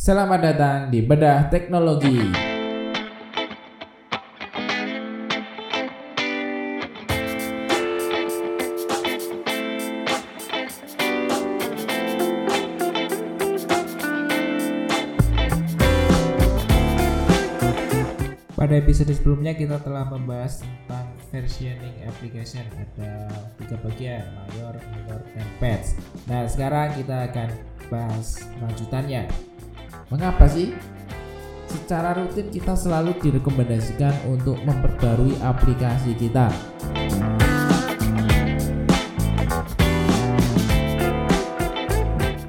Selamat datang di Bedah Teknologi. Pada episode sebelumnya kita telah membahas tentang versioning application ada tiga bagian mayor, minor, dan patch. Nah sekarang kita akan bahas lanjutannya. Mengapa sih? Secara rutin kita selalu direkomendasikan untuk memperbarui aplikasi kita.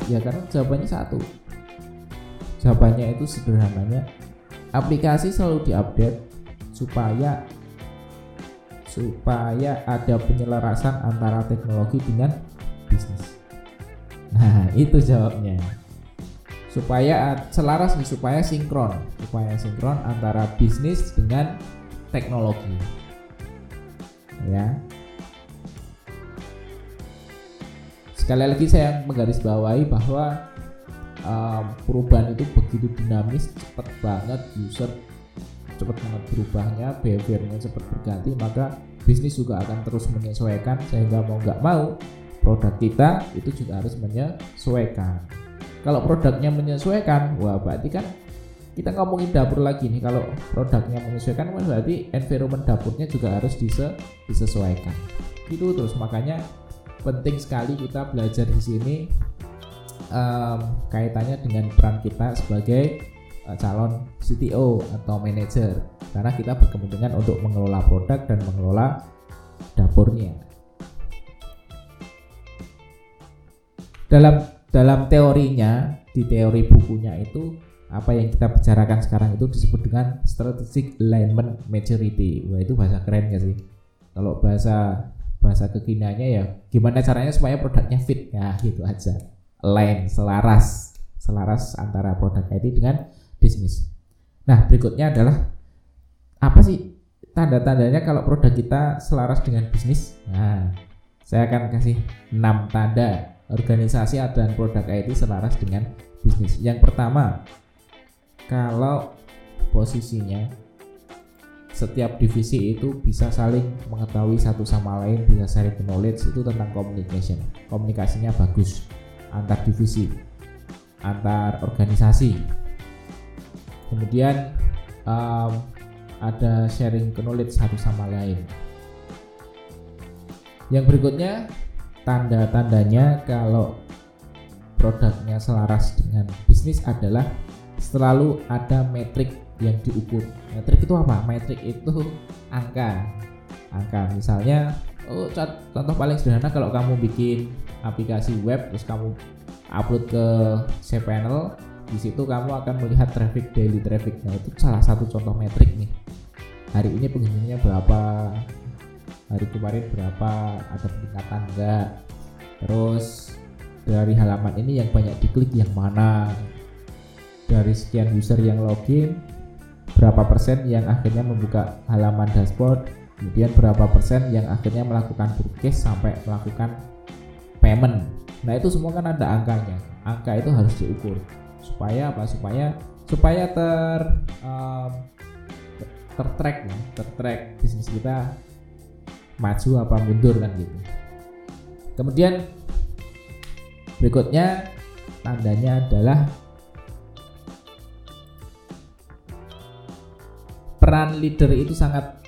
Ya karena jawabannya satu. Jawabannya itu sederhananya aplikasi selalu diupdate supaya supaya ada penyelarasan antara teknologi dengan bisnis. Nah, itu jawabnya supaya selaras nih supaya sinkron. Supaya sinkron antara bisnis dengan teknologi. Ya. Sekali lagi saya menggarisbawahi bahwa um, perubahan itu begitu dinamis cepat banget user cepat banget berubahnya behaviornya cepat berganti maka bisnis juga akan terus menyesuaikan sehingga mau nggak mau produk kita itu juga harus menyesuaikan kalau produknya menyesuaikan wah berarti kan kita ngomongin dapur lagi nih. Kalau produknya menyesuaikan kan berarti environment dapurnya juga harus dise disesuaikan. Itu terus. Makanya penting sekali kita belajar di sini um, kaitannya dengan peran kita sebagai uh, calon CTO atau manager karena kita berkepentingan untuk mengelola produk dan mengelola dapurnya. Dalam dalam teorinya di teori bukunya itu apa yang kita bicarakan sekarang itu disebut dengan strategic alignment maturity. Wah itu bahasa keren gak sih? Kalau bahasa bahasa kekiniannya ya gimana caranya supaya produknya fit ya gitu aja. Align, selaras, selaras antara produk IT dengan bisnis. Nah berikutnya adalah apa sih tanda-tandanya kalau produk kita selaras dengan bisnis? Nah saya akan kasih 6 tanda organisasi dan produk IT selaras dengan bisnis. Yang pertama, kalau posisinya setiap divisi itu bisa saling mengetahui satu sama lain, bisa sharing knowledge itu tentang communication. Komunikasinya bagus antar divisi, antar organisasi. Kemudian um, ada sharing knowledge satu sama lain. Yang berikutnya tanda-tandanya kalau produknya selaras dengan bisnis adalah selalu ada metrik yang diukur. Metrik itu apa? Metrik itu angka. Angka misalnya oh contoh paling sederhana kalau kamu bikin aplikasi web terus kamu upload ke cPanel di situ kamu akan melihat traffic daily traffic. Nah, itu salah satu contoh metrik nih. Hari ini pengunjungnya berapa, hari kemarin berapa? Ada peningkatan enggak? Terus dari halaman ini yang banyak diklik yang mana? Dari sekian user yang login berapa persen yang akhirnya membuka halaman dashboard? Kemudian berapa persen yang akhirnya melakukan purchase sampai melakukan payment? Nah itu semua kan ada angkanya. Angka itu harus diukur supaya apa? Supaya supaya ter um, tertrack ya tertrack bisnis kita maju apa mundur kan gitu. Kemudian berikutnya tandanya adalah peran leader itu sangat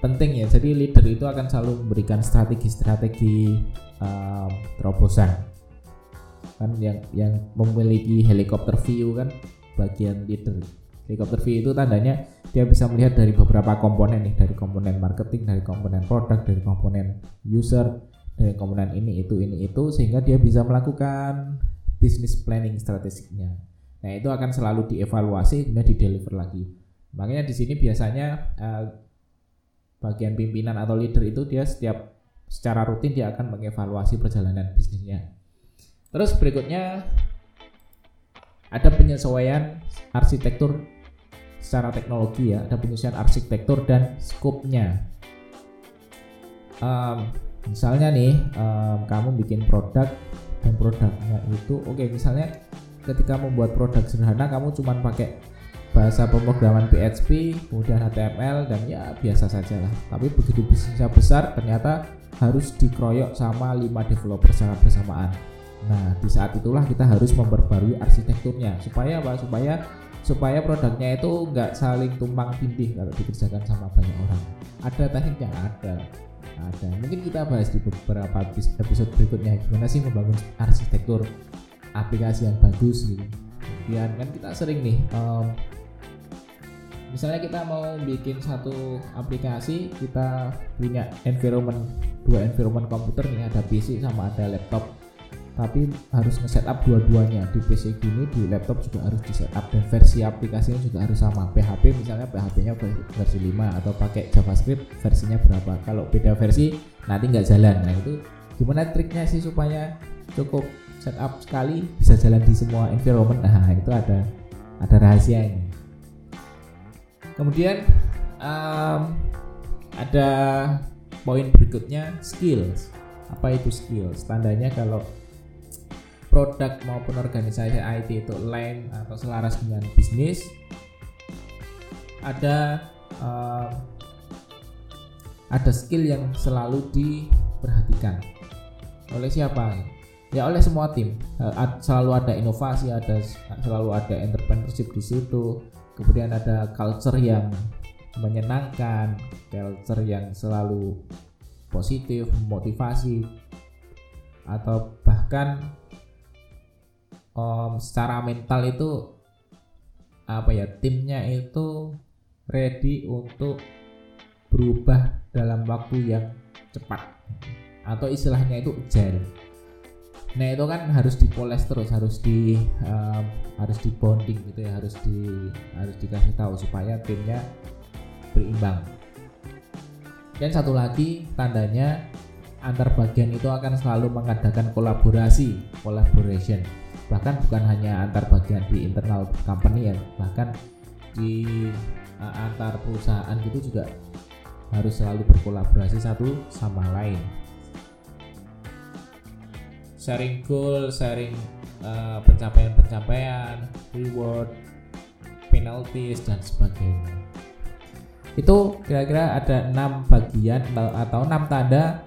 penting ya. Jadi leader itu akan selalu memberikan strategi-strategi um, terobosan. Kan yang yang memiliki helikopter view kan bagian leader helikopter view itu tandanya dia bisa melihat dari beberapa komponen nih dari komponen marketing dari komponen produk dari komponen user dari komponen ini itu ini itu sehingga dia bisa melakukan business planning strateginya. Nah itu akan selalu dievaluasi kemudian di deliver lagi. Makanya di sini biasanya uh, bagian pimpinan atau leader itu dia setiap secara rutin dia akan mengevaluasi perjalanan bisnisnya. Terus berikutnya ada penyesuaian arsitektur secara teknologi ya ada penyesuaian arsitektur dan skopnya um, misalnya nih um, kamu bikin produk dan produknya itu oke okay, misalnya ketika membuat produk sederhana kamu cuma pakai bahasa pemrograman PHP, kemudian HTML dan ya biasa saja lah. Tapi begitu bisnisnya besar ternyata harus dikeroyok sama 5 developer secara bersamaan. Nah, di saat itulah kita harus memperbarui arsitekturnya supaya apa? Supaya supaya produknya itu nggak saling tumpang tindih kalau dikerjakan sama banyak orang. Ada tekniknya ada, ada. Mungkin kita bahas di beberapa episode berikutnya gimana sih membangun arsitektur aplikasi yang bagus gitu. Kemudian kan kita sering nih um, misalnya kita mau bikin satu aplikasi kita punya environment dua environment komputer nih ada PC sama ada laptop tapi harus nge-setup dua-duanya. Di PC gini di laptop juga harus di setup dan versi aplikasinya juga harus sama. PHP misalnya PHP-nya versi 5 atau pakai JavaScript versinya berapa. Kalau beda versi nanti nggak jalan. Nah itu gimana triknya sih supaya cukup setup sekali bisa jalan di semua environment? Nah itu ada ada rahasianya kemudian um, ada poin berikutnya skills. Apa itu skills? Tandanya kalau produk maupun organisasi IT itu lain atau selaras dengan bisnis ada um, ada skill yang selalu diperhatikan. Oleh siapa? Ya oleh semua tim. Selalu ada inovasi ada selalu ada entrepreneurship di situ. Kemudian ada culture yang menyenangkan culture yang selalu positif motivasi atau bahkan um, secara mental itu apa ya timnya itu ready untuk berubah dalam waktu yang cepat atau istilahnya itu agile Nah itu kan harus dipoles terus, harus di um, harus di bonding gitu ya, harus di harus dikasih tahu supaya timnya berimbang. Dan satu lagi tandanya antar bagian itu akan selalu mengadakan kolaborasi, collaboration. Bahkan bukan hanya antar bagian di internal company ya, bahkan di uh, antar perusahaan gitu juga harus selalu berkolaborasi satu sama lain sharing goal, sharing uh, pencapaian-pencapaian, reward, penalties dan sebagainya. Itu kira-kira ada enam bagian atau enam tanda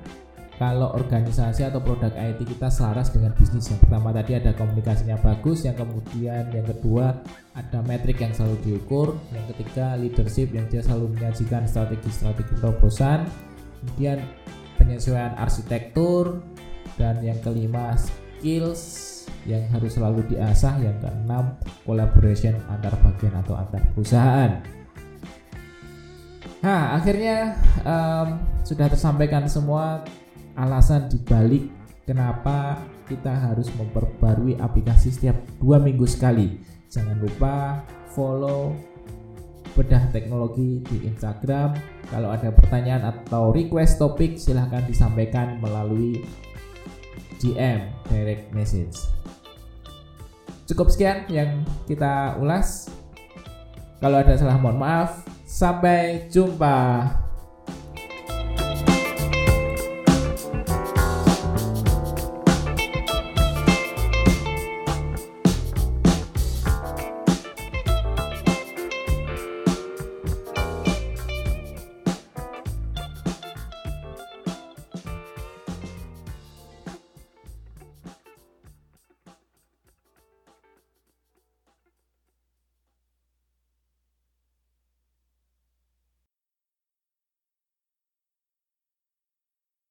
kalau organisasi atau produk IT kita selaras dengan bisnis. Yang pertama tadi ada komunikasinya bagus, yang kemudian yang kedua ada metrik yang selalu diukur, yang ketiga leadership yang dia selalu menyajikan strategi-strategi terobosan, kemudian penyesuaian arsitektur, dan yang kelima skills yang harus selalu diasah yang keenam collaboration antar bagian atau antar perusahaan nah akhirnya um, sudah tersampaikan semua alasan dibalik kenapa kita harus memperbarui aplikasi setiap dua minggu sekali jangan lupa follow bedah teknologi di Instagram kalau ada pertanyaan atau request topik silahkan disampaikan melalui DM direct message. Cukup sekian yang kita ulas. Kalau ada salah mohon maaf. Sampai jumpa.